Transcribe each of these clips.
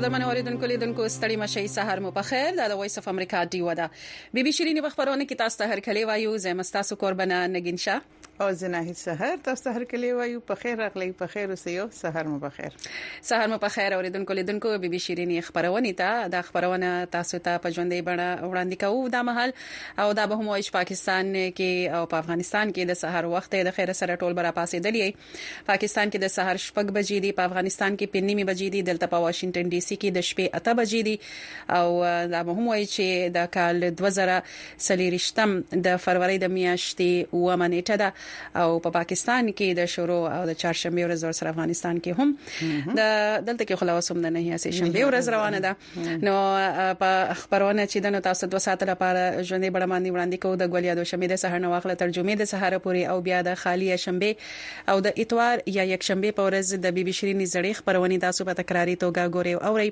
قدرمن اوریدونکو لیدونکو ستړي مشي سحر مو په خیر دا د وایس اف امریکا دی ودا بيبي شيرين په خبرونه کې تاسو ته هر کله وایو زمستاسو قربانه نگین شاه او جناهي سحر تاسو ته هر کلی وایو په خیر راغلی په خیر اوسئ سحر مو بخیر سحر مو بخیر اوریدونکو لیدونکو بي بي شيرينې خبرونه ته دا خبرونه تاسو ته په ژوندۍ بڼه وړاندې کوو دا مهال او دا به هم وایي پاکستان کې او په افغانستان کې د سحر وخت د خیر سره ټول برا پاسې دلی پاکستان کې د سهار شپږ بجې دي، په افغانستان کې پۀ نیمې بجې دي، دلته په واشنګټن ډي سي کې د شپې اته بجې دي او دا به هم ووايو چې د کال دوه زره څلېرویشتم د فرورۍ د میاشتې اوومه نېټه ده او په پاکستان کې د شورو او د چهارشنبې ورځ ورسره افغانستان کې هم د دلته کې خو لا اوس هم د نهې هسې شنبې ورځ روانه ده. نو په خبرونه چې د نو تاسو دوه ساعت لپاره ژوندې بړه باندې وړاندې کوو د ګولیا د شنبه د سهار نو واخله تر جمعې د سهار پورې او بیا د خالی شنبه او د اتوار یا یک شنبه په ورځ د بیبي شيرین زړې خبرونه تاسو په تکراری توګه ګوري او اوري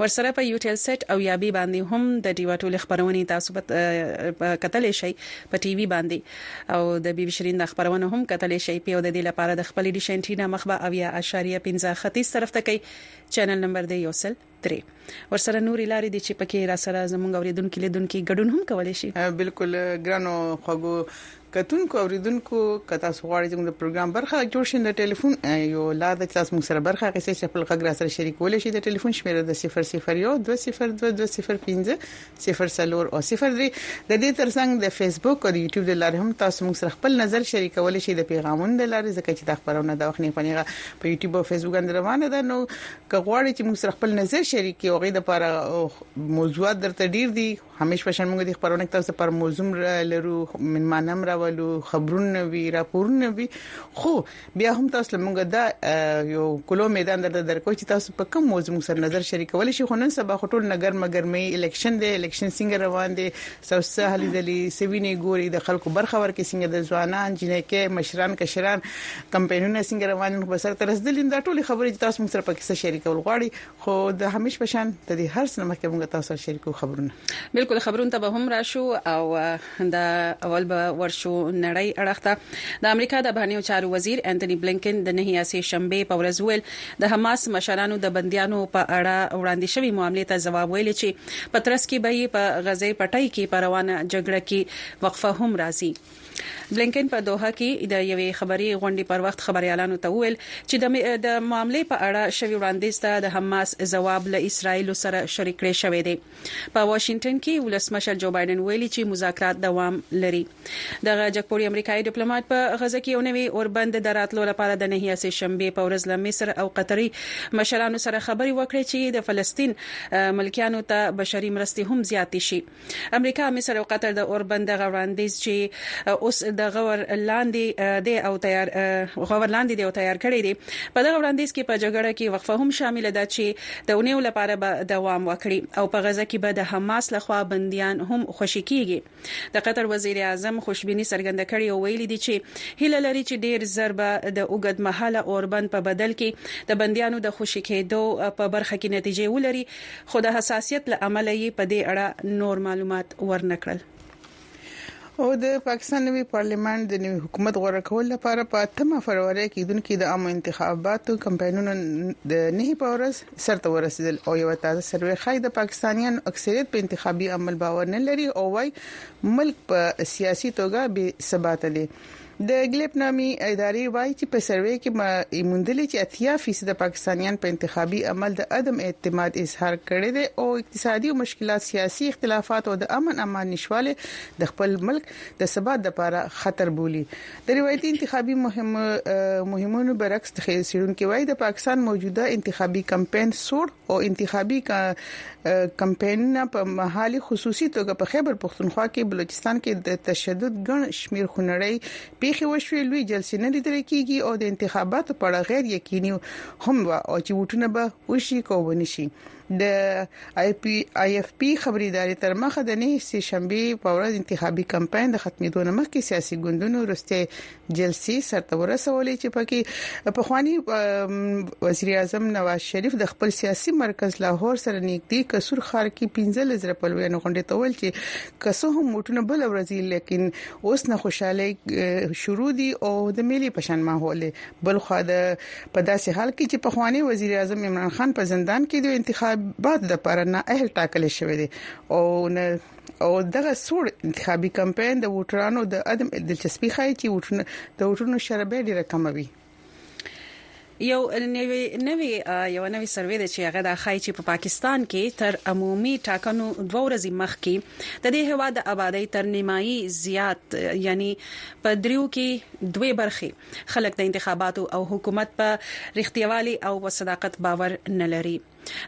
ورسره په یوټل سیټ او یا بي باندې هم د ډیوا ټول خبرونه تاسو په کتل شي په ټي وي باندې او د بیبي شيرین د خبرونه هم کتل شي په د دې لپاره د خپل ډیش انټینا مخبه او یا اشاریه 15 ختیځ طرف ته کوي چینل نمبر دی یوسل درې ورسره نورې لارې دي چې پکې را سره زموږ اوریدونکو لیدونکو ګډون هم کولای شي بالکل ګرانو خوګو کتونکو اوریدونکو کتا سو غواړي زموږ د پروګرام برخه جوړ شي د ټلیفون یو لار د تاسو موږ سره برخه کې چې خپل غږ را سره شریکول شي د ټلیفون شمیره د 001 2022 2015 صفر څلور او صفر درې د دې ترڅنګ د فیسبوک او د یوټیوب د لارې هم تاسو موږ سره خپل نظر شریکول شي د پیغامونو د لارې ځکه چې دا خبرونه د وخت نه پنیغه په یوټیوب او فیسبوک باندې روانه ده نو که غواړئ چې موږ سره خپل نظر شریک او غي د لپاره موضوعات درته ډیر دي همیش په شان موږ د خبرونه تاسو پر موضوع لرو منمانم راولو خبرونه وی راپورونه وی خو بیا هم تاسو له مونږه دا یو کلو میدان درته درکو چې تاسو په کوم موضوع مو سره نظر شریکول شي خو نن سبا خټول نګر مګر مې الیکشن دی الیکشن څنګه روان دی سوسه هلي دلی سوینه ګوري د خلکو برخه ورکې څنګه د ځوانان جنکه مشران کشران کمپاینونه څنګه روان دي په سر ترسدل دا ټول خبرې تاسو مو سره پکې شریکول غواړي خو د همیش په شان د دې هر څه مخکې موږ تاسو سره شریکو خبرونه بالکل خبرونه ته به هم راشو او د اول به ورشو نړۍ اړخته د امریکا د بهرنیو چارو وزیر انټونی بلینکن د نهي اسې شنبه په ورځ ویل د حماس مشرانو د بنديانو په اړه وړاندې شوی معاملې ته جواب ویل چې پترس کې به په غزې پټای کې پروانه جګړه کې وقفه هم راځي بلېنکن په دوحه کې د یوې خبري غونډې پر وخت خبریالانو ته وویل چې د معاملې په اړه شوي وړاندیز ته د حماس ځواب له اسراییل سره شریک کړی شوی دی. په واشنګټن کې ولسمشر جو بایډن ویلي چې مذاکرات دوام لري. دغه جګپوړي امریکايي ډیپلوماټ په غزه کې یو نوي اوربند د راتلو لپاره د نهیه سې شنبې په ورځ له مصر او قطري مشرانو سره خبرې وکړې چې د فلسطین ملکیانو ته بشري مرستې هم زیاتې شي. امریکا، مصر او قطر د اوربند دغه وړاندیز چې اوس د غور لاندې دی او تیار غور لاندې دی او تیار کړی دی په دغه وړاندیز کې په جګړه کې وقفه هم شامل ده چې د اونیو لپاره به دوام وکړي او په غزه کې به د حماس لخوا بندیان هم خوشی کیږي د قطر وزیر اعظم خوشبینی څرګنده کړې او ویلي دي چې هیله لري چې ډیر زر به د اوږدمهاله اوربند په بدل کې د بندیانو د خوشی کېدو په برخه کې نتیجه ولري خو د حساسیت له امله یې په دې اړه نور معلومات ورنه کړل. او د پاکستان نوي پارلمان د نوي حکومت غوره کولو لپاره په اتمه فروری کېدونکي د عامو انتخاباتو کمپاینونو د نهې په ورځ سرته ورسېدل او یو تازه سروې ښایي د پاکستانیانو اکثریت په انتخابي عمل باور نه لري او وایي ملک په سیاسي توګه بې ثباته دی. د ګلیپ نامي ادارې وایي چې په سروې کې موندل چې اتیا فیصد پاکستانیان په انتخابي عمل د عدم اعتماد اظهار کړي دي او اقتصادي مشکلات سیاسي اختلافات او د امن امان نشواله د خپل ملک د ثبات لپاره خطر بولي د روایتي انتخابي مهم مهمونو برعکس د خیر سیرون کې وایي د پاکستان موجوده انتخابي کمپاین سور او انتخابي کمپاینونو په مهال خصوصي توګه په خیبر پښتونخوا کې بلوچستان کې د تشدد ګڼ شمیر خنړی پیښې وشوې لوی جلسې نه لیدل کیږي او د انتخاباتو په اړه غیر یقیني هم و او چې وټونه به وشي کوونه شي د آی پی آی اف پی خبري ادارې تر مخه د نه سه شنبه په ورځ انتخابي کمپاین د ختمېدو مخکې سیاسي ګوندونو رسته جلسې سرته ورسولې چې پکې پخوانی وزیر اعظم نواز شریف د خپل سیاسي مرکز لاهور سره نږدې قصور خار کې 15 زره پلویانو غونډه تول چې کسو هم موټونه بل ورځي لیکن اوس نه خوشاله شروع دي او د ملي پشان ماحول بل خو د په داسې حال کې چې پخوانی وزیر اعظم عمران خان په زندان کې د انتخابات لپاره نه اهل ټاکل شوی دی او نه او دغه سوړ انتخابي کمپاین د ووټرانو د عدم دلچسپي ښایي چې ووټونه د ووټونو شربې ډیره کم وي یو نوی نوی یو نوی سروې د چې هغه د خای چې په پاکستان کې تر عمومي ټاکنو دوه ورځې مخکې د دې هوا د آبادی تر نیمایي زیات یعنی په دریو کې دوه برخې خلک د انتخاباتو او حکومت په رښتیوالي او صداقت باور نه لري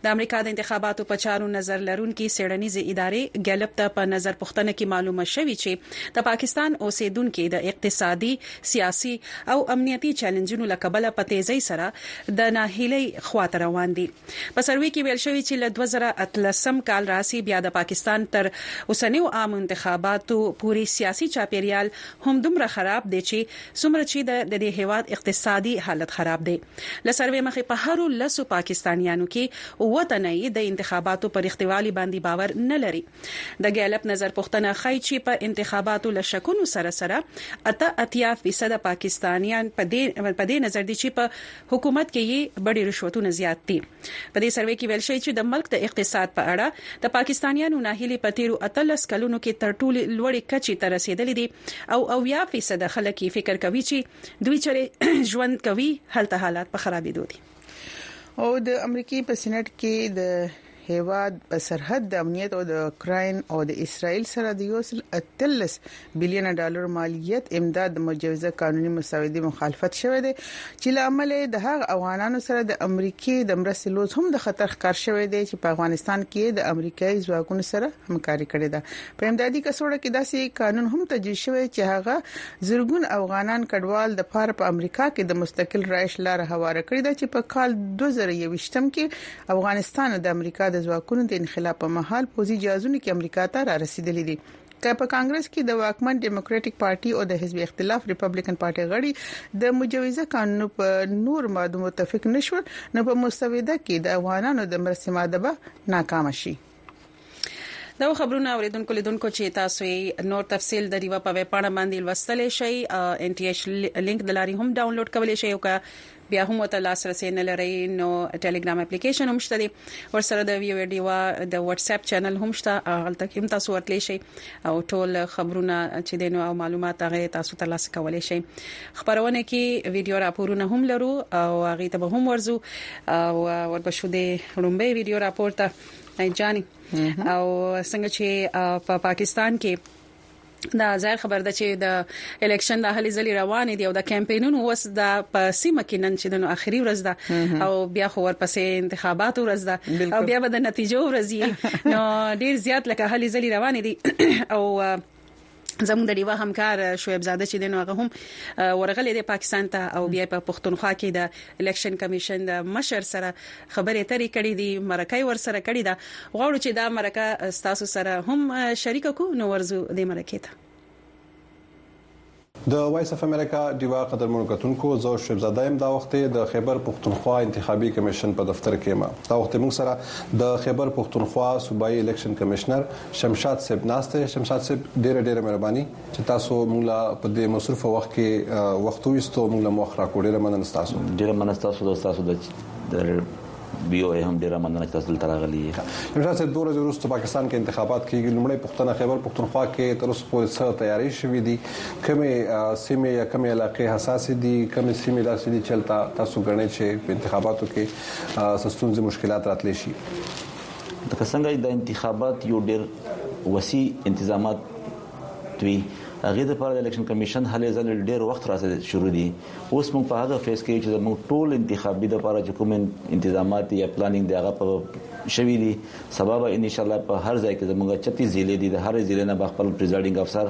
د امریکا د انتخاباتو په چارو نظر لرونکي څېړنیزې ادارې ګیلپ ته په نظر پوښتنه کې معلومه شوې چې د پاکستان اوسېدونکي د اقتصادي، سیاسي او امنیتي چیلنجونو له کبله په تېزۍ سره د ناهیلۍ خوا ته روان دي. په سروې کې ویل شوي چې له دوه زره اتلسم کال راهسې بیا د پاکستان تر اوسنیو عامو انتخاباتو پورې سیاسي چاپېریال همدومره خراب دی چې څومره چی د ددی هیواد اقتصادی حالت خراب دی له سروی مخی په هرو لسو پاکستانیانو کی اووه تنه یی د انتخاباتو په ریښتیوالی باندی باور نه لری د ګیلپ نظر پوښتنه ښایی چی په انتخاباتو له شکونو سره سره اته اتیا فیصده پاکستانیان په دی نظر دی چی په حکومت کی یی بډی رشوتونه زیات دی په دی سروی کی ویل شوی چی د ملک د اقتصاد په اړه د پاکستانیانو ناهیلی په تیرو اتلس کلونو کی تر ټولی لوړی کچی ته رسیدلی دی. او اویا فیصده خلک یې فکر کوي چې دوی چیرې ژوند کوي هلته حالات په خرابېدو دي. او د امریکې په سېنېټ کې د هېواد په سرحد د امنیت او د اوکراین او د اسراییل سره د یو سل اتلس بلین ډالرو مالیت امداد د مجوزه قانوني مسودې مخالفت شوی دی چې له امله یې د هغه افغانانو سره د امریکې د مرستې لوز هم د خطر ښکار شوی دی چې په افغانستان کې د امریکایي ځواکونو سره همکاري کړې ده په امدادي کڅوړه کې داسې قانون هم تجویز شوی چې هغه زرګون افغانان کډوال د پاره په امریکا کې د مستقل رایش لار هواره کړې ده چې په کال 2020 کې افغانستان د امریکا د ځواکونو د انخلا په مهال پوزي جازونو کې امریکا ته را رسیدلې دي که په کانګرس کې د واکمن ډیموکراټک پارټي او د حزب اختلاف ریپبلیکن پارټي غړي د مجوزه قانون په نور ماده متفق نشول نو په مسوده کې د افغانانو د مرستې ماده به ناکام شي دا و خبرونه اوریدونکو لیدونکو چې تاسو یې نور تفصیل د ریوا په ویب پاڼه باندې لوستلی شئ ان ټي ایچ لینک د لارې هم ډاونلوډ کولی شئ او که بیا هم ته لاسرسي نه لرئ نو ټلګرام اپلیکیشن هم شته دی ورسره د ویو ډیوا د واتس اپ چینل هم شته هغه هم تاسو ورتلی شئ او ټول خبرونه چې دینو او معلومات هغه تاسو ته لاس کولای شئ خبرونه کې ویډیو راپورونه هم لرو او هغه ته به هم ورزو او ورپښو د لومبي ویډیو راپور ته جاني او څنګه چې په پاکستان کې دا ځای خبر ده چې د الیکشن د هلي ځلې روان دي او د کمپاینونو وس د پسیمه کې نن چې د اخري ورځ ده او بیا خو ورپسې انتخابات ورځ ده او بیا به د نتیجو ورځ نو ډیر زیات لکه هلي ځلې روان دي او زموږ د ډیوه همکار شعیب زاده چې دنو هغه هم ورغلې د پاکستان ته او بیا په پښتونخوا کې د الیکشن کمیشن د مشر سره خبرې اترې کړې دي مرکه ور سره کړې ده غواړو چې دا مرکه تاسو سره هم شریک کو نو ورزو د مرکه ته د وایس اف امریکا دیوا قدرمن کتونکو زو شپ زاده ایم دا وخت د خیبر پښتونخوا انتخابي کمیشن په دفتر کې ما دا وخت موږ سره د خیبر پښتونخوا صوبایي الیکشن کمشنر شمشاد صیب ناست دی شمشاد صیب ډیره ډیره مهرباني چې تاسو موږ لا په دې مصروف وخت کې وخت وستو موږ له مخ را کو ډیره مننه تاسو ډیره مننه تاسو د تاسو د بي او هم ډیره مننه چې تاسو تر غلي یو ځل دوه ورځې وروسته پاکستان کې انتخابات کیږي لمړی پښتنه خیبر پښتونخوا کې تر اوسه پورې څه تیاری شوې دي کومه سیمه یا کومه علاقې حساس دي کومه سیمه داسې دي چې تاسو غنئ چې په انتخاباتو کې سستونزې مشکلات راتلی شي لکه څنګه د انتخابات یو ډیر وسی انتظامات دوی هغه د پر الیکشن کمیشن هلې ځل ډیر وخت راځي شروع دي اوس موږ په هغه فیس کې چې موږ ټول انتخابي د لپاره چې کوم انتظامات یا پلانینګ دی هغه په شوی دي سبب ان شاء الله په هر ځای کې زموږ 36 ضلع دي د هر ضلع نه خپل پریزایډینګ افسر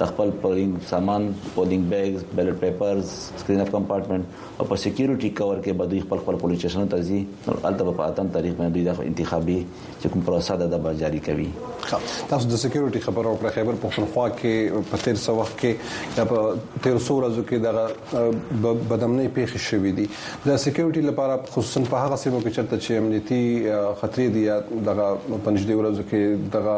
د خپل پولینګ سامان پولینګ بیگز بیلټ پیپرز سکرین اف کمپارټمنټ او په سکیورټي کور کې به دوی خپل خپل پولیس سټیشن ته ځي نو هلته به په اتم تاریخ باندې دوی د انتخابي چې کوم پروسه ده د جاری کوي تاسو د سکیورټي خبرو پر خیبر پښتونخوا کې په تیر څو وخت کې یا په تیر څو ورځو کې دغه بدمنۍ پیښې شوې دي د سکیورټي لپاره خصوصا په هغه سیمو کې چرته چې امنیتي خطرې دي یا دغه پنځه ورځو کې دغه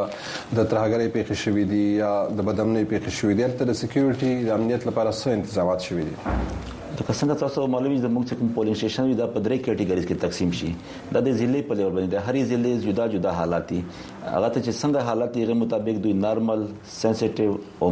د ترهګرۍ پیښې شوې دي یا د بدمنۍ پیښې شوې دي تر سکیورټي د امنیت لپاره څه تنظیمات شوې دي لکه څنګه تاسو معلومه چې موږ کوم پولینګ سټیشن وي دا په درې کټګوریز کې تقسیم شي دا د ضلع په لیول باندې د هرې ضلع جدا جدا حالات دي هغه ته چې څنګه حالات یې مطابق دوی نارمل سنسټیو او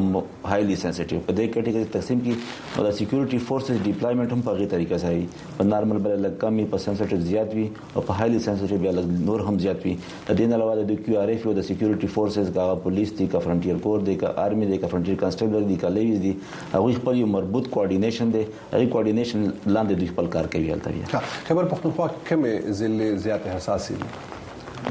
هایلی سنسټیو په دې کټګوري تقسیم کی او د سکیورټي فورسز ډیپلایمنټ هم په غي طریقه سره په نارمل بل لکه کمی په سنسټیو زیات وي او په هایلی سنسرشپ بیا لږ نور هم زیات وي د دې نه علاوه د دوی کیو آر ایف او د سکیورټي فورسز کا پولیس دي کا فرنټیر کور دي کا آرمي دي کا فرنټیر کانسټیبل دي کا لیویز دي هغه خپل یو مربوط کوارډینیشن دي هغه کوارډینیشن لاندې دوی خپل کار کوي هلته بیا خبر پښتونخوا کومه ضلع زیات حساس دي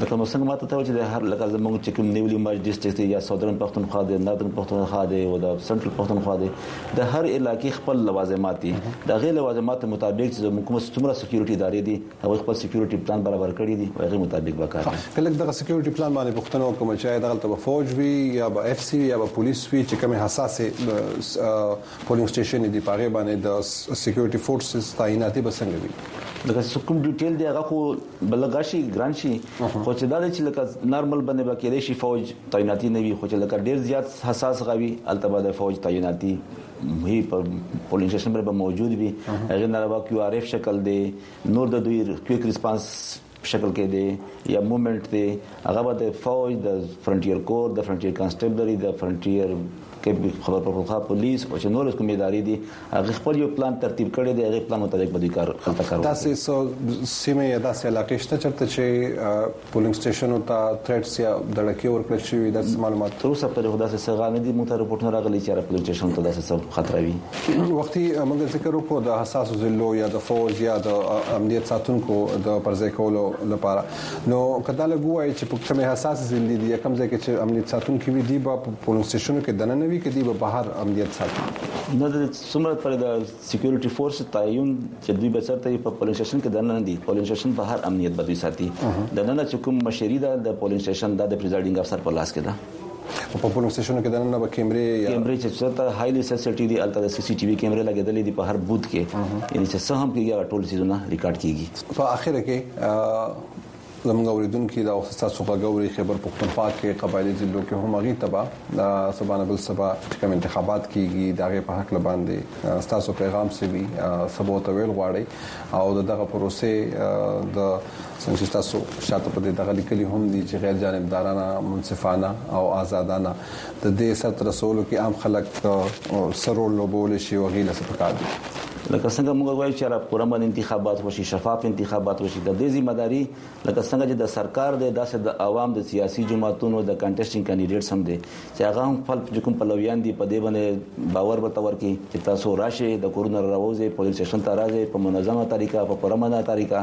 لکه نو څنګه ماته ته چې د هر لکه زمونږ چې کوم نیولې ماج ډیسټریکټ یا سودرن پښتونخوا دی نادن پښتونخوا دی او د سنټرل پښتونخوا دی د هر علاقې خپل لوازمات دي د غي لوازمات مطابق چې زموږ کوم ستومره سکیورټي ادارې دي او خپل سکیورټي پلان برابر کړی دي او غي مطابق به کار کوي کله دغه سکیورټي پلان باندې پښتنه وکم چې آیا دغه به فوج وي یا به اف سی وي یا به پولیس وي چې کوم حساس پولینګ سټیشن دي پاغه باندې د سکیورټي فورسز تعیناتي به څنګه وي لکه څه کوم ډیټیل دی هغه خو بلګاشي ګران شي خو چې دا چې لکه نارمل باندې باکې شي فوج تعیناتي نه وي خو چې لکه ډیر زیات حساس غوي الته به د فوج تعیناتي هی په پولینګ سټیشن پر به موجود وي هغه نه علاوه کیو آر ایف شکل دی نور د دوی کویک ریسپانس شکل کې دی یا موومېنټ دی هغه به د فوج د فرنټیر کور د فرنټیر کانسټیبلری د فرنټیر کې خبر پښتونخوا پولیس او چې نور کوم ادارې دي هغه خپل یو پلان ترتیب کړی دی هغه پلان مطابق به دوی کار خپل کار وکړي تاسو سو سیمه یا داسې علاقې شته چرته چې پولینګ سټیشن او تا تھریټس یا دړکې ورکړل شوی د معلومات تر اوسه پرې خدا سه څنګه نه دي موږ ته رپورټونه راغلي چې را پولینګ سټیشن ته داسې څه خطر وي وختي موږ ذکر وکړو د حساس ضلعو یا د فوج یا د امنیت ساتونکو د پرځای کولو لپاره نو که دا لږ ووایي چې په کومې حساسې زندې دي یا کوم ځای کې چې امنیت ساتونکي وي دی به په پولنګ سټیشنو کې دننه وي که دی به بهر امنیت ساتي نه د څومره پر د سکیورټي فورس تعین چې دوی به چرته په پولینګ سټیشن کې دننه دي پولینګ سټیشن په هر امنیت به دوی ساتي د نن چې کوم مشری ده د پولینګ سټیشن د پریزایډینګ افسر په لاس کې ده په پولینګ سټیشنونو کې دننه به کیمرې یا کیمرې چې څرته هایلی سنسټیټی دي الته د سی سی ټي وي کیمرې لګېدلې دي په هر بوت کې یعنی چې څه هم کېږي ټول سيزونه ریکارډ کیږي په اخر کې زموږ اوریدونکو دا وخت تاسو غوړي خبر پښتونخوا کې قبایلی ضلعو کې هم غي تبا سبانه بل سبا چې کوم انتخابات کیږي دا غي په حق لباندې تاسو پیغام سوي سبو ته ویل غواړي او دغه پروسه د څنګه چې تاسو شاته په دې دغه لیکلي هم دي چې غیر جانبدارانه منصفانه او آزادانه د دې سرت رسولو کې عام خلک سرور لوبول شي او غیله څه پکار دي لکه څنګه موږ وایو چې را پوره من انتخابات وشي شفاف انتخابات وشي د دې ذمہ داری لکه څنګه چې د سرکار د داسې د عوام د سیاسي جماعتونو د کنټیسټینګ کینډیډیټس هم دي چې هغه هم خپل چې کوم پلویان دي په دې باندې باور ورته ورکړي چې تاسو راشي د کورونه راوځي پولیس سټیشن ته راځي په منظمه طریقه په پوره منه طریقه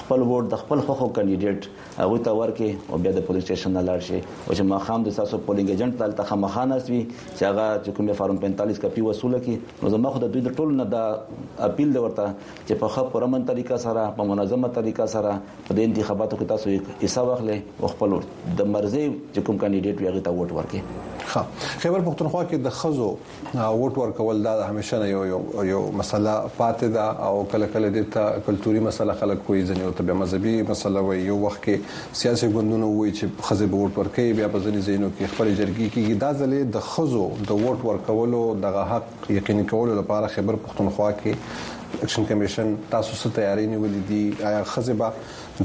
خپل ووټ د خپل خوخو کاندیدټ هغه ته ورکړي او بیا د پولیس سټیشن نه لاړ شي او چې مخام د تاسو پولینګ ایجنټ تل ته مخانه سوي چې هغه چې کوم فارم 45 کپی وصول کی نو زما خو د دوی د ټول نه د اپیل د ورته چې په خپل پوره من طریقه سره په منظمه طریقه سره په دې انتخاباتو کې تاسو حصہ واخلئ او خپل د مرزي چې کوم کاندیدټ وي هغه ته ووټ ورکړئ ښه خیبر پښتونخوا کې د خزو ووټ ورکول دا همیشه یو یو یو مسله پاتې ده او کله کله د ته کلتوري مسله خلک کوي ځنې او ته مذهبي مسله وي یو وخت کې سیاسي ګوندونه وایي چې خزه به ووټ ورکړي بیا په ځنې زینو کې خپل جرګي کې دا ځلې د خزو د ووټ ورکولو دغه حق یقیني کولو لپاره خیبر پښتونخوا کې اکشن کمیشن تاسو څه تیاری نیولې دي آیا خزه به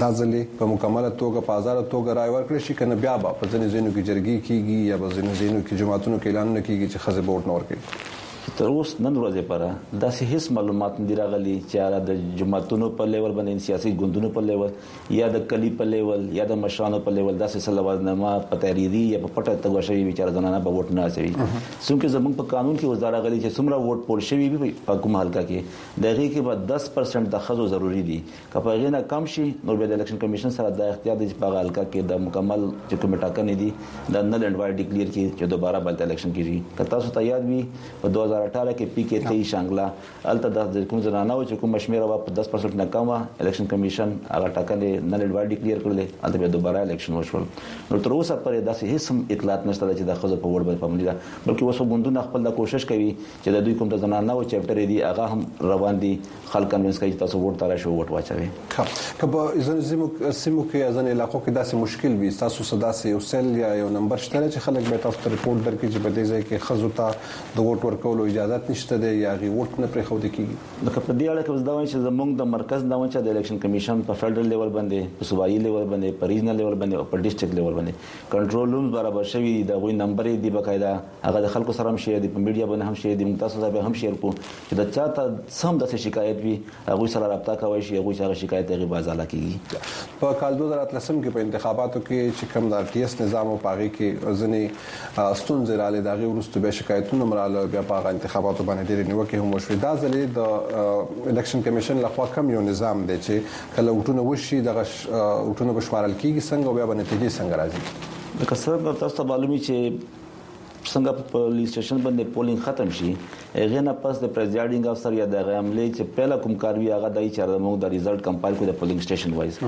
دا ځلې په مکمله توګه په آزاد توګه رائے ورکړي شي کنه بیا به په ځینې زینو کې جرګې کیږي یا په ځینې زینو کې جماعتونو کې اعلانونه کیږي چې خزه بورډ نور کوي تر اوس نن ورځې پر داسې هیڅ معلومات نه دی راغلي چې د جماعتونو په لیول باندې سیاسي ګوندونو په لیول یا د کلی په لیول یا د مشرانو په لیول داسې څه لوازنامه په تحریری یا په پټه توګه شوی وي چې زنانه به ووټ نه اچوي څونکه زمونږ په قانون کې اوس دا راغلي چې څومره ووټ پول شوی وي په کوم حلقه کې دغه کې به 10% د خزو ضروری دي که په غینه کم شي نو به د الیکشن کمیشن سره د اختیار دي چې په حلقه کې د مکمل چې کوم ټاکنې دي د نل اند وای ډیکلیئر کې چې دوباره بل الیکشن کیږي که تاسو ته یاد وي په 2018 کې پی کې 23 شانګلا هلته د ځینکونو زنانه و چې کومه شمیره وه په 10% نه کم وه الیکشن کمیشن هغه ټاکنې نه لړوړ ډیکلیر کړل هلته به دوباره الیکشن وشول نو تر اوسه پرې داسې هیڅ هم اطلاعات نشته چې د خزو په وړ به پاملي ده بلکې اوس ګوندونه خپل د کوشش کوي چې د دوی کوم د زنانه و چپټر دي هغه هم روان دي خلک کنوینس کوي چې تاسو ووټ تر شو ووټ واچوي که په ځینو سیمو سیمو کې یا ځینې علاقو کې داسې مشکل وي تاسو صدا سي یو سل یا یو نمبر شته چې خلک به تاسو ته رپورټ درکړي چې په دې ځای کې خزو ته د ووټ ورکولو اجازت نشته دی یا هغه ووټ نه پرېښوده کیږي. لکه په دې اړه کې اوس دا وایم چې زموږ د مرکز دا ونچه د الیکشن کمیشن په فیډرل لیول باندې، په صوبایي لیول باندې، په ریجنل لیول باندې او په ډیسټریکټ لیول باندې کنټرول رومز برابر شوي دي، د هغوی نمبر یې دي باقاعده هغه د خلکو سره هم شیر دي، په میډیا باندې هم شیر دي، موږ تاسو سره به یې هم شیر کړو چې د چا ته څه هم داسې شکایت وي، هغوی سره رابطه کوی شی هغوی چه هغه شکایت هغی په ازاله کیږی. په کال دوه زره اتلسم کې په انتخاباتو کې چې کوم د RTS نظام وو په هغې کې ځینې ستونزې رالې د هغې وروسته بیا شکایتونه هم رالې او بیا په هغه انتخاباتو باندې ډېرې نیوکې هم وشوې دا ځلې د الیکشن کمیشن لخوا کوم یو نظام دی چې کله ووټونه وشي دغه ووټونه به شمارل کیږي څنګه او بیا به نتیجې څنګه راځي؟ لکه څرنګه تاسو ته معلوم وي چې څنګه په پولیس سټیشن باندې پولینګ ختم شي هغه نه پس د پریزایډینګ افسر یا د غیملې چې پهله کوم کار وی هغه دای چې موږ د ریزلټ کمپایل کو د پولینګ سټیشن وایز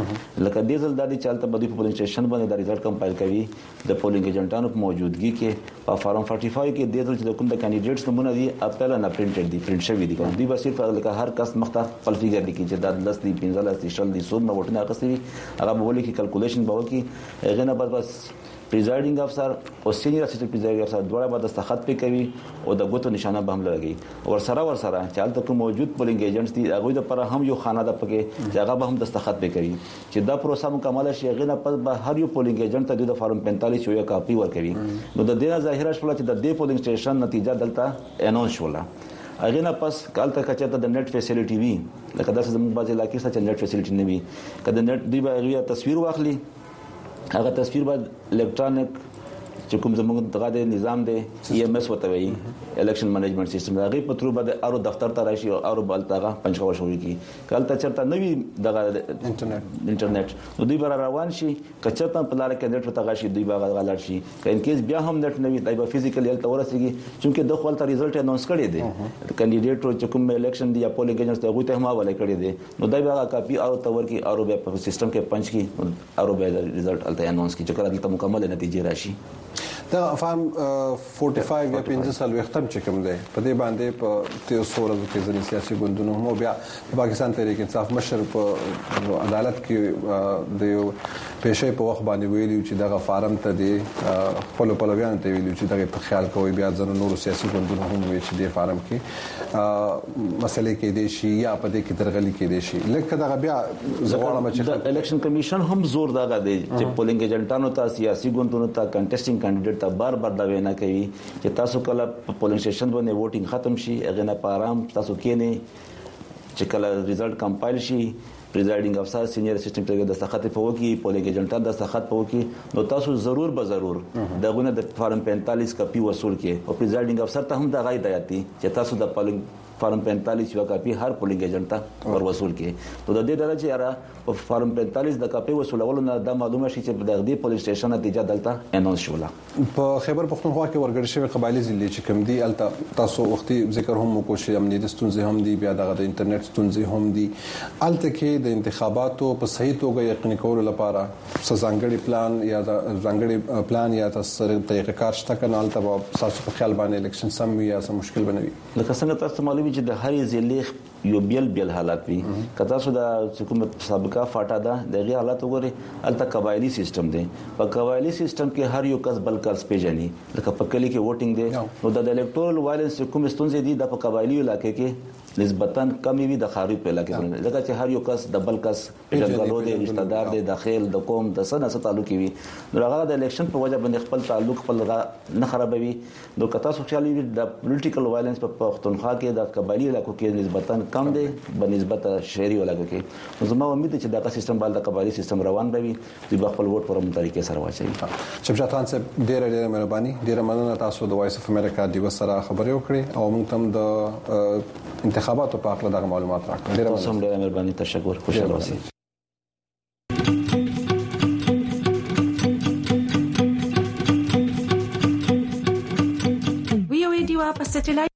لکه د ځل د چالت په دې پولینګ سټیشن باندې د ریزلټ کمپایل کوي د پولینګ ایجنټانو په موجودګي کې په فارم 45 کې د ځل چې کوم د کاندیدټس نمونه دي خپل نه پرینټډ دي پرینټ شوی دي دوی به صرف لکه هر کس مخته خپل فیګر لیکي چې دا لس دي 15 دي شل دي سوم نه وټنه اخستي هغه به ولیکي کلکولیشن به وکي غنه بس بس پریزایډینګ افسر او سینیئر اسسټنټ پریزایډینګ افسر دواړه به دستخط پې کوي او د ګوتو نشانه به هم لګي ور سره ور سره چې هلته کوم موجود پولینګ ایجنټس دي هغه د پر هم یو خانه ده پکې چې هغه به هم دستخط پې کوي چې دا پروسه مکمل شي هغه نه پس به هر یو پولینګ ایجنټ ته د فارم 45 یو کاپي ورکوي نو د دې نه ظاهره شول چې د دې پولینګ سټیشن نتیجه دلته انونس شوله هغه نه پس کالته کچته د نت فیسیلیټي وی لکه داسې زموږ بعضی علاقې سره چې نت فیسیلیټي نه وي کله نت دی به غویا تصویر واخلي هغه تصویر به الکترونیک چې کوم زموږ دغه د نظام دی ای ایم اس وته وی الیکشن منیجمنت سیستم دا غي پترو بده ارو دفتر ته راشي او ارو بل تاغه پنځه شوې کی کله ته چرته نوی دغه انټرنیټ انټرنیټ نو دوی بر روان شي کچته په لار کې نت ته غشي دوی باغ غلار شي کین کیس بیا هم نت نوی دایبه فزیکل یل تور سیږي چې د خپل ته ریزلټ اناونس کړي دي کاندیدټ چې کوم الیکشن دی یا پولینګ ایجنټ ته غوته هم حواله کړي دي نو دا بیا کاپی او تور کی او بیا په سیستم کې پنچ کی او بیا رزلټ الته اناونس کی چې کله دلته مکمل نتیجې راشي دا فارم 45 یا 15 سال وختم چې کوم دی په دې باندې په تیر سور کې ځنی سیاسي ګوندونو هم بیا پاکستان تحریک انصاف مشر په عدالت کې د یو پېښې په وخت باندې ویلي چې دغه فارم ته دی خپل پلویان ته ویلي چې دغه په خیال کوي بیا ځنه نور سیاسي ګوندونو هم وی چې د فارم کې مسلې کې دي شي یا په دې کې درغلي کې دي شي لکه دا بیا زغړم چې د الیکشن کمیشن هم زور دا غدي چې پولینګ ایجنټانو ته سیاسي ګوندونو ته کنټیسټینګ کاندیدټ ته بار بار دا وینا کوي چې تاسو کله په پولینګ سټیشن باندې ووټینګ ختم شي اغه نه پارام تاسو کې نه چې کله ریزلټ کمپایل شي پریزایډینګ افسر سینیئر اسسټنټ ته د سخت په وکی پولیګ ایجنټ د سخت په وکی نو تاسو ضرور به ضرور دغه نه د فارم 45 کپی وصول کې او پریزایډینګ افسر ته هم د غي دایت دي چې تاسو د پولیګ فارم 45 یو کاپی هر پولینګ ایجنټ ته ور وصول کړي نو د دې ډول چې یاره په فارم 45 د کاپی وصولولو نه دا معلومه شي چې د دې پولیس سټیشن نتیجه دلته اناونس شوله په خیبر پښتونخوا کې ورګړ شوی قبایلی ضلع چې کوم دی الته تاسو وختي ذکر هم وکړ چې امنیت ستونزې هم دی بیا دغه د انټرنیټ ستونزې هم دی الته کې د انتخاباتو په صحیح توګه یقیني کولو لپاره ځانګړي پلان یا ځانګړي پلان یا تاسو طریقه کار شته کنه الته تاسو په خیال باندې الیکشن سم یا سم مشکل بنوي لکه څنګه تاسو معلومه چې د هرې ضلع یو بیل بیل حالات وي که تاسو د کوم سابقه فاټا ده دغه حالات وګورئ الته قبایلی سیستم دی په قبایلی سیستم کې هر یو کس بل کس پیژني لکه په کلی کې ووټینګ دی نو د الکتورل وایلنس کوم ستونزې دي د په قبایلی علاقې کې نسبتا کمی وي د خاري په علاقې کې ځکه چې هر یو کس د بل کس جنګلو دې رشتہ دار دې د خیل د قوم د سنه سره تعلق وي نو هغه د الیکشن په وجه باندې خپل تعلق خپل نه خرابوي نو کته سوشالي د پولیټیکل وایلنس په پښتونخوا کې د قبایلی علاقو کې نسبتا کم دی بنسبت شهري علاقو کې زما امید چې دا سیستم بل د قبایلی سیستم روان دی دوی به خپل ووټ په روم طریقې سره واچوي شمشاد خان صاحب ډیره ډیره مهرباني ډیره مننه تاسو د وایس اف امریکا دیو سره خبرې وکړې او موږ تم د انتخاباتو په اړه دغه معلومات راکړل ډیره مننه ډیره مهرباني تشکر خوشاله اوسئ سټلایټ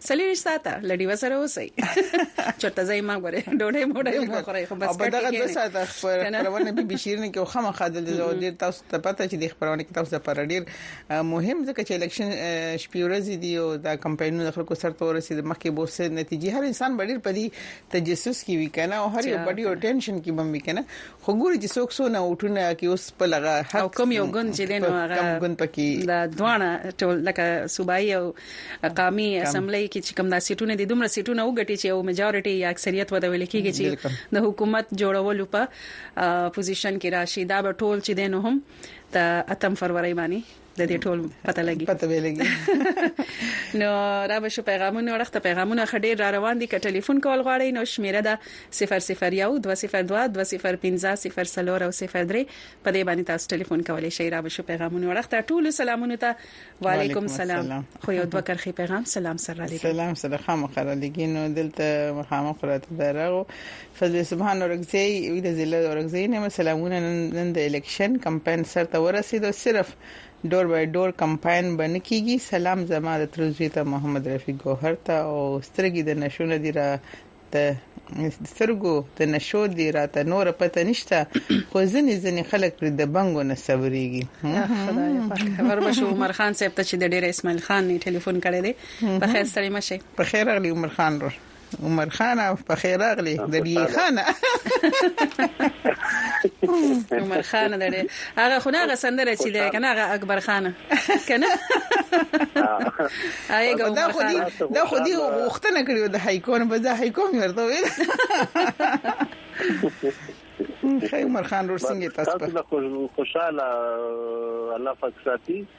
څلوېښت ساعته له ډیوه سره اوسئ چرته ځای ما غره ډوډۍ موډۍ مو خورئ خو بس کټ کې نه ساعته خبرونه به بشیرنه کې خو مخه د زو ډیر تاسو ته پته چې د خبرونه کې تاسو لپاره ډیر مهم ځکه چې الیکشن شپې ورځې دی او دا کمپاینونه د خلکو سره تور رسید مخکې به څه نتیجې هر انسان ډیر پدی تجسس کې وی کنه او هر یو بډي او ټینشن کې بم وی کنه خو ګوري چې څوک څونه وټونه کې اوس په لغه حق او کوم یو ګوند چې دین هغه کوم ګوند پکې دا دوانه ټول لکه صوبایي او قامي اسمبلی کې چې کوم دا سیټونه دي دومره سیټونه وګټي چې او میجورټي یا اکثریت وته ویل کېږي چې د حکومت جوړولو په پوزیشن کې راشي دا به ټول چې دین هم ته اتم فروری باندې د دې ټول پته لګي پته وی لګي نو را به شو پیغامونه ورخته پیغامونه خډیر را روان دي ک ټلیفون کول غواړي نو شمیره ده 0012022050 او 03 په دې باندې تاسو ټلیفون کولای شئ را به شو پیغامونه ورخته ټول سلامونه ته وعلیکم سلام خو یو دوه کرخي پیغام سلام سره لګي سلام سره خامخره لګي نو دلته مخامخ راته درغو فضل سبحان اورکزی وی د ضلع اورکزی نه سلامونه نن د الیکشن کمپاین سر ته ورسید او صرف ډور بای ډور کمپاین باندې کیږي سلام زما د ترزوی ته محمد رفیق ګوهر ته او سترګې د نشونه دی را د سترګو د نشو دی راته نور پته نشته خو ځنې ځنې خلک پر د بنګو نه صبرېږي خدای پاک خبر بشو عمر خان صاحب ته چې د ډېر اسماعیل خان نه ټلیفون کړی دی په خیر سره مشه په خیر اغلی عمر خان رو عمر خان په خیر راغلی د دی خان عمر خان دړي هغه خو نه هغه سندره چې ده کنه هغه اکبر خان کنه هغه دا خو دی دا خو دی وختنه کړیو د هایکون په ځای هایکون ورته ویل خیر عمر خان ورسنګ تاسو خوشاله الله پاک ساتي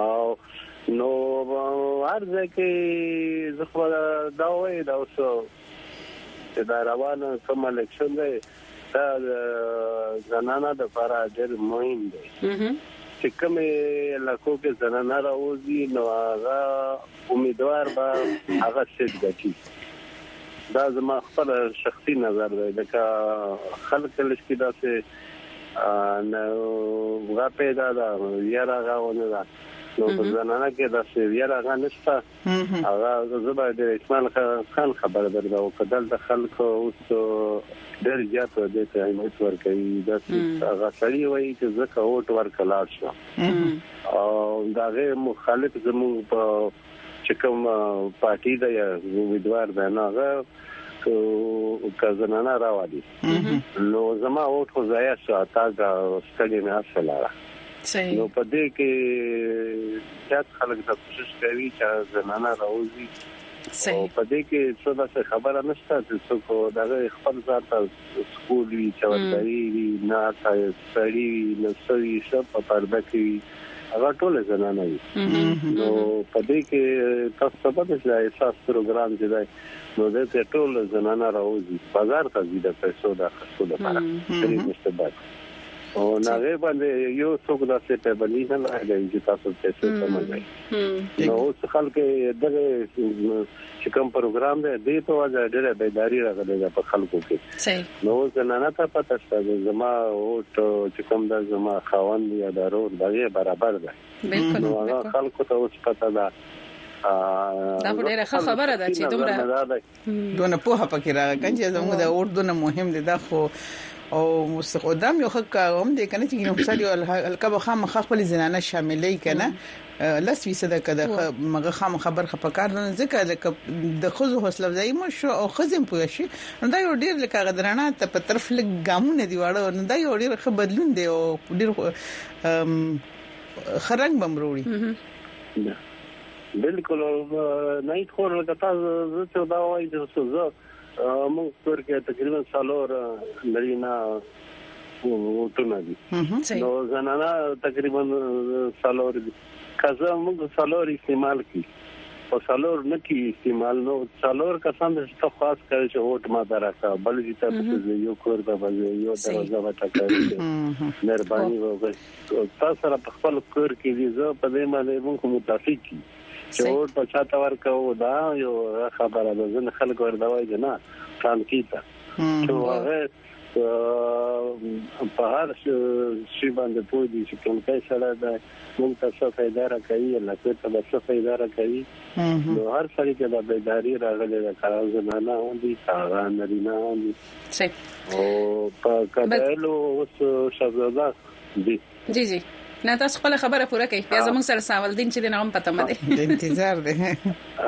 او نو ارزه کې زه خو دا وایي دا اوس چې دا روان کوم الیکشن دی دا زنانه د فرا ډېر مهم دی چې کومه لکو کې زنانه راوځي نو هغه امیدوار به هغه سیټ ګټي دا زما خپل شخصي نظر دی لکه خلک لږ کې داسې نو هغه پیدا ده یاره هغه ونه ده نو په زنانه کې د سیریال هغه نشته هغه زبر د اسماعیل خان خبره درته وکړه دلته خلکو اوس ډېر زیات د اهمیت ورکوي دا هغه سړی وایي چې زه کوټ ورکلار شو او دا غیر مخالف زموږ په چې کوم پارټي ده یا امیدوار ده نو هغه که زنانه راوالي نو زما ووټ خو ضایع شو تا دا ستړي نه اصله صحیح نو په دې کې زیات خلک د کوشش کوي چې زنانه راوځي صحیح په دې کې څه داسې خبره نشته چې څوک دغه خپل ځان ته سکول وی چوندري وی نه سړی وی نو سوي څه په پرده کې هغه ټول زنانه دي نو په دې کې تاسو ته پته چې احساس پروګرام چې دی نو د ته ټول زنانه راوځي بازار ته ځي د پیسو د خرڅو لپاره سری مستبد او ناغه باندې یو څوک داسې په بلی نه لګي چې تاسو پیسې سمجي نو اوس خلک دغه چې کوم پروګرام دی د په وجه ډېره بیداری راغلې ده په خلکو کې نو زنانه ته پته شته چې زما او چې کوم د زما خاوند یا دارور دغه برابر ده نو هغه خلکو ته اوس پته ده دا ډیره ښه خبره ده چې دومره دونه په هغه پکې راغلی چې زموږ د اور دونه مهم دي دا خو او مستخدم یو حق هم دې کنه چې یو مثال یو الکه به خامخ خپل زنانه شاملې کنه لس فیصده که د مغه خامخا برخه په کار ده نو ځکه لکه د ښځو حوصله افزایي مو شو او ښځې هم پوه شي نو دا یو ډیر لکه هغه د رڼا ته په طرف لږ ګامونه دي واړه نو دا یو ډیر ښه بدلون دی او ډیر ښه رنګ به هم وروړي بالکل نه هیڅ خور لکه تاسو زه څه دا وایم چې زه موږ ترکیه تقریبا څلور نارینه ووټونه دي نو زنانه تقریبا څلور دي کزه موږ څلور استعمال کی او څلور نه کی استعمال نو څلور کسان د څه خاص کوي چې ووټ ما درکا بل چې تاسو زه یو کور ته بځه یو دروازه وټا کوي مهرباني وکړئ تاسو سره په خپل کور کې دي زه په دې باندې موږ متفق کی چې ووټ په چا ته ورکو دا یو خبره ده ځنه خلک ورته وایي نه تانکیتا چې هغه په هر شي باندې پوه دي چې ټولکای سره ده مونږ ته څه فایده را کوي لکه ته به څه فایده را کوي نو هر سړي کې دا بیداری راغلی ده که زنانه هم دي که هغه نرینه هم دي او په قبایلو اوس شهزاده دي جی جی نه تاسو خپله خبره پوره کړئ بیا زموږ سره ساولدین چې دی نو هغه هم په تمه دی. د انتظار دی.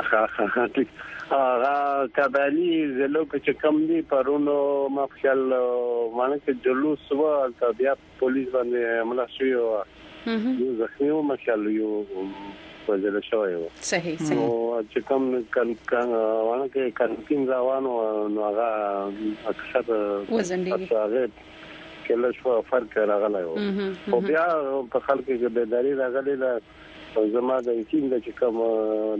ښه ټیک هغه قبایلي ضلعو کې چې کوم دي پرون ما په خیال ماڼۍ کې جلوس و هلته بیا پولیس باندې حمله شوې وه یو زخمي و ما خیال یو وژل شوی و صحیح صحیح نو چې کوم ماڼۍ کې کانتین روان و نو هغه اکثر وځنډېږي هغه کله شو فرق راغلی و او بیا په خلکو کې بیداری راغلی ده زما د یقین د چې کوم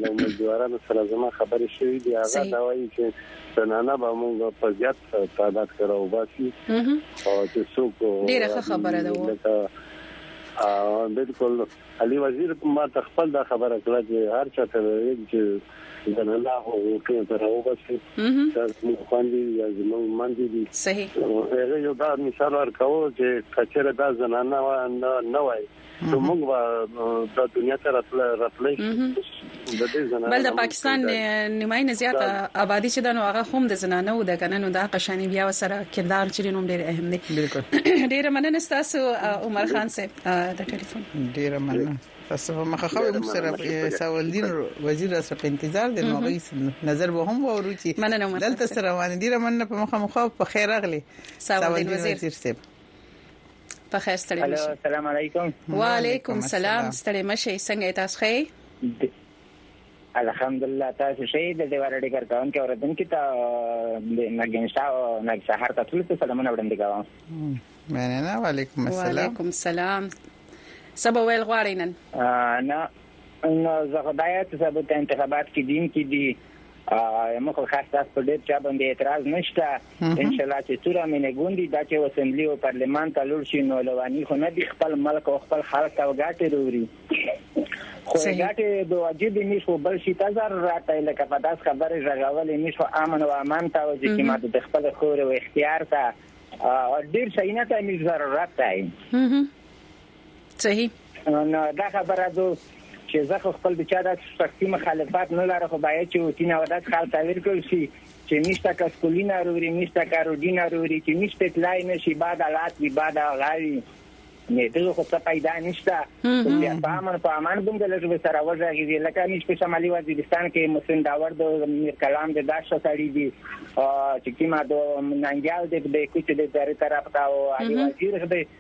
د امیدوارانو سره زما خبرې شوې دي هغه دا وایي چې زنانه به موږ په زیات تعداد کې راوباسي او چې څوک ډیره خبره ده بالکل علي وزیر ماته خپل دا خبره کړه چې هر چا ته ویل چې زنانه غوټو ته راوباسي دا زموږ خوندې دي دا زموږ مندې دي صحیح هغه یو دا مثال ورکاوه چې کچره دا زنانه نه وای نو موږ به د دنیا ته راتللی بل د پاکستان نیمایي نه زیاته ابادي چې ده نو هغه هم د زنانو ده کنه نو دا قشاني بیا ورسره کردار چې نوم ډیر اهم دی ډیره مننه تاسو عمر خان صاحب د ټلیفون ډیره مننه تاسو په مخه خو موږ سره ساولدین وزیر را سره په انتظار دی نو غي نظر به هم وورو چې دلته سره روان دي رمنه په مخه مخه په خیر اغلی ساولدین وزیر صاحب په خیر ستړي مشه الو السلام علیکم وعلیکم السلام ستړي مشه څنګه تاسو ښه الحمدلله تاسو شي د دیوار اړې کارکون کې اوردن کې ته د نګینشا او نګ سحر ته ټول څه سلامونه وړاندې کوم مننه وعلیکم السلام وعلیکم السلام سبا ویل غواړی نن نه نو زه خدای ته سبا ته انتخابات کې دین کې دي مخه خاص تاسو په ډېر چا باندې اعتراض نشته ان شاء الله چې توره مینه ګوندی دا چې اسمبلی او پارلمان ته لور شي نو لوانی خو نه دی خپل ملک او خپل خلک ته وګاټي وروړي خو ګټه د واجب نش خو بل شي تزر راته لکه په داس خبره ژغولې نش خو امن او امان ته وځي چې ماته د خپل خور او اختیار ته ډیر شي نه ته نش ضرورت دی صحیح. نو دا خبره دو چې زه خو خپل د چا داسې شخصي مخالفت نه لاره خو باید چې اوتین او داسې خلک تعبیر کړل شي چې میشته کس کلی ناروری میشته کاروډی ناروری چې میشته اطلاعی نشي بعد الات بی بعد غاوی نه دغه خو څه پیدا نشته بیا په امن په امان باندې لږ به سره وځي لکه نش په شمالي وزیرستان کې مسلم داور د میر کلام د داش سړی دی چې کیما د ننګیال د کوچ د دره طرف دا او علی وزیر دی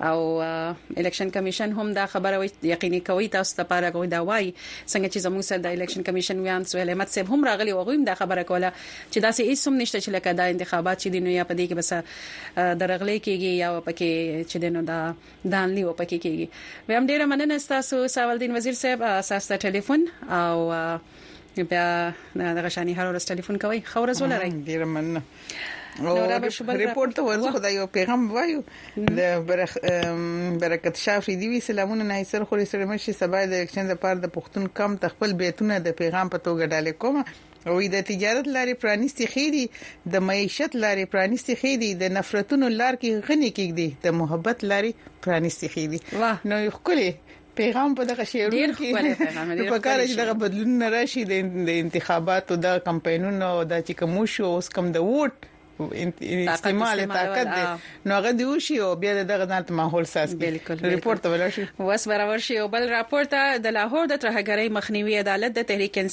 او الیکشن کمیشن هم دا خبره وي یقیني کوي تاسو ته پاره کوي دا وایي څنګه چې زموږ سره د الیکشن کمیشن ویان سویل احمد صاحب هم راغلي او غویم دا خبره کوله چې دا سه هیڅ هم نشته چې لکه دا انتخابات چې دینو یا په دې کې بس درغلې کیږي یا پکې چې دینو دا دانلی او پکې کیږي ویم ډیره مننه تاسو سوالدین وزیر صاحب تاسو ته ټلیفون او بیا دغه شانی هر ورځ ټلیفون کوي خورز ولرئ ډیر مننه نو را به شو بل رپورت ته ورځ خدای یو پیغام وایو د برکت شاه فریدی وی سلامونه نه سر خوري سره مشي سبا د الیکشن لپاره د پښتون کم تخپل بیتونه د پیغام په توګه ډالې کوم او د تجارت لارې پرانیستي خېری د معیشت لارې پرانیستي خېری د نفرتونو لار کې غني کېږي د محبت لارې پرانیستي خېری نو خوري پیغام په دغه شعرونو کې په کار چې دغه بدلون نه راشي د انتخاباتو د کمپاینونو او د چې کوم شو اوس کوم د ووټ استعمال طاقت دی نو هغه دی وشي او بیا دغه ځان ماحول ساز کی رپورت ولر شي وس برابر شي او بل راپورته د لاهور د ترهګرۍ مخنیوي عدالت د تحریک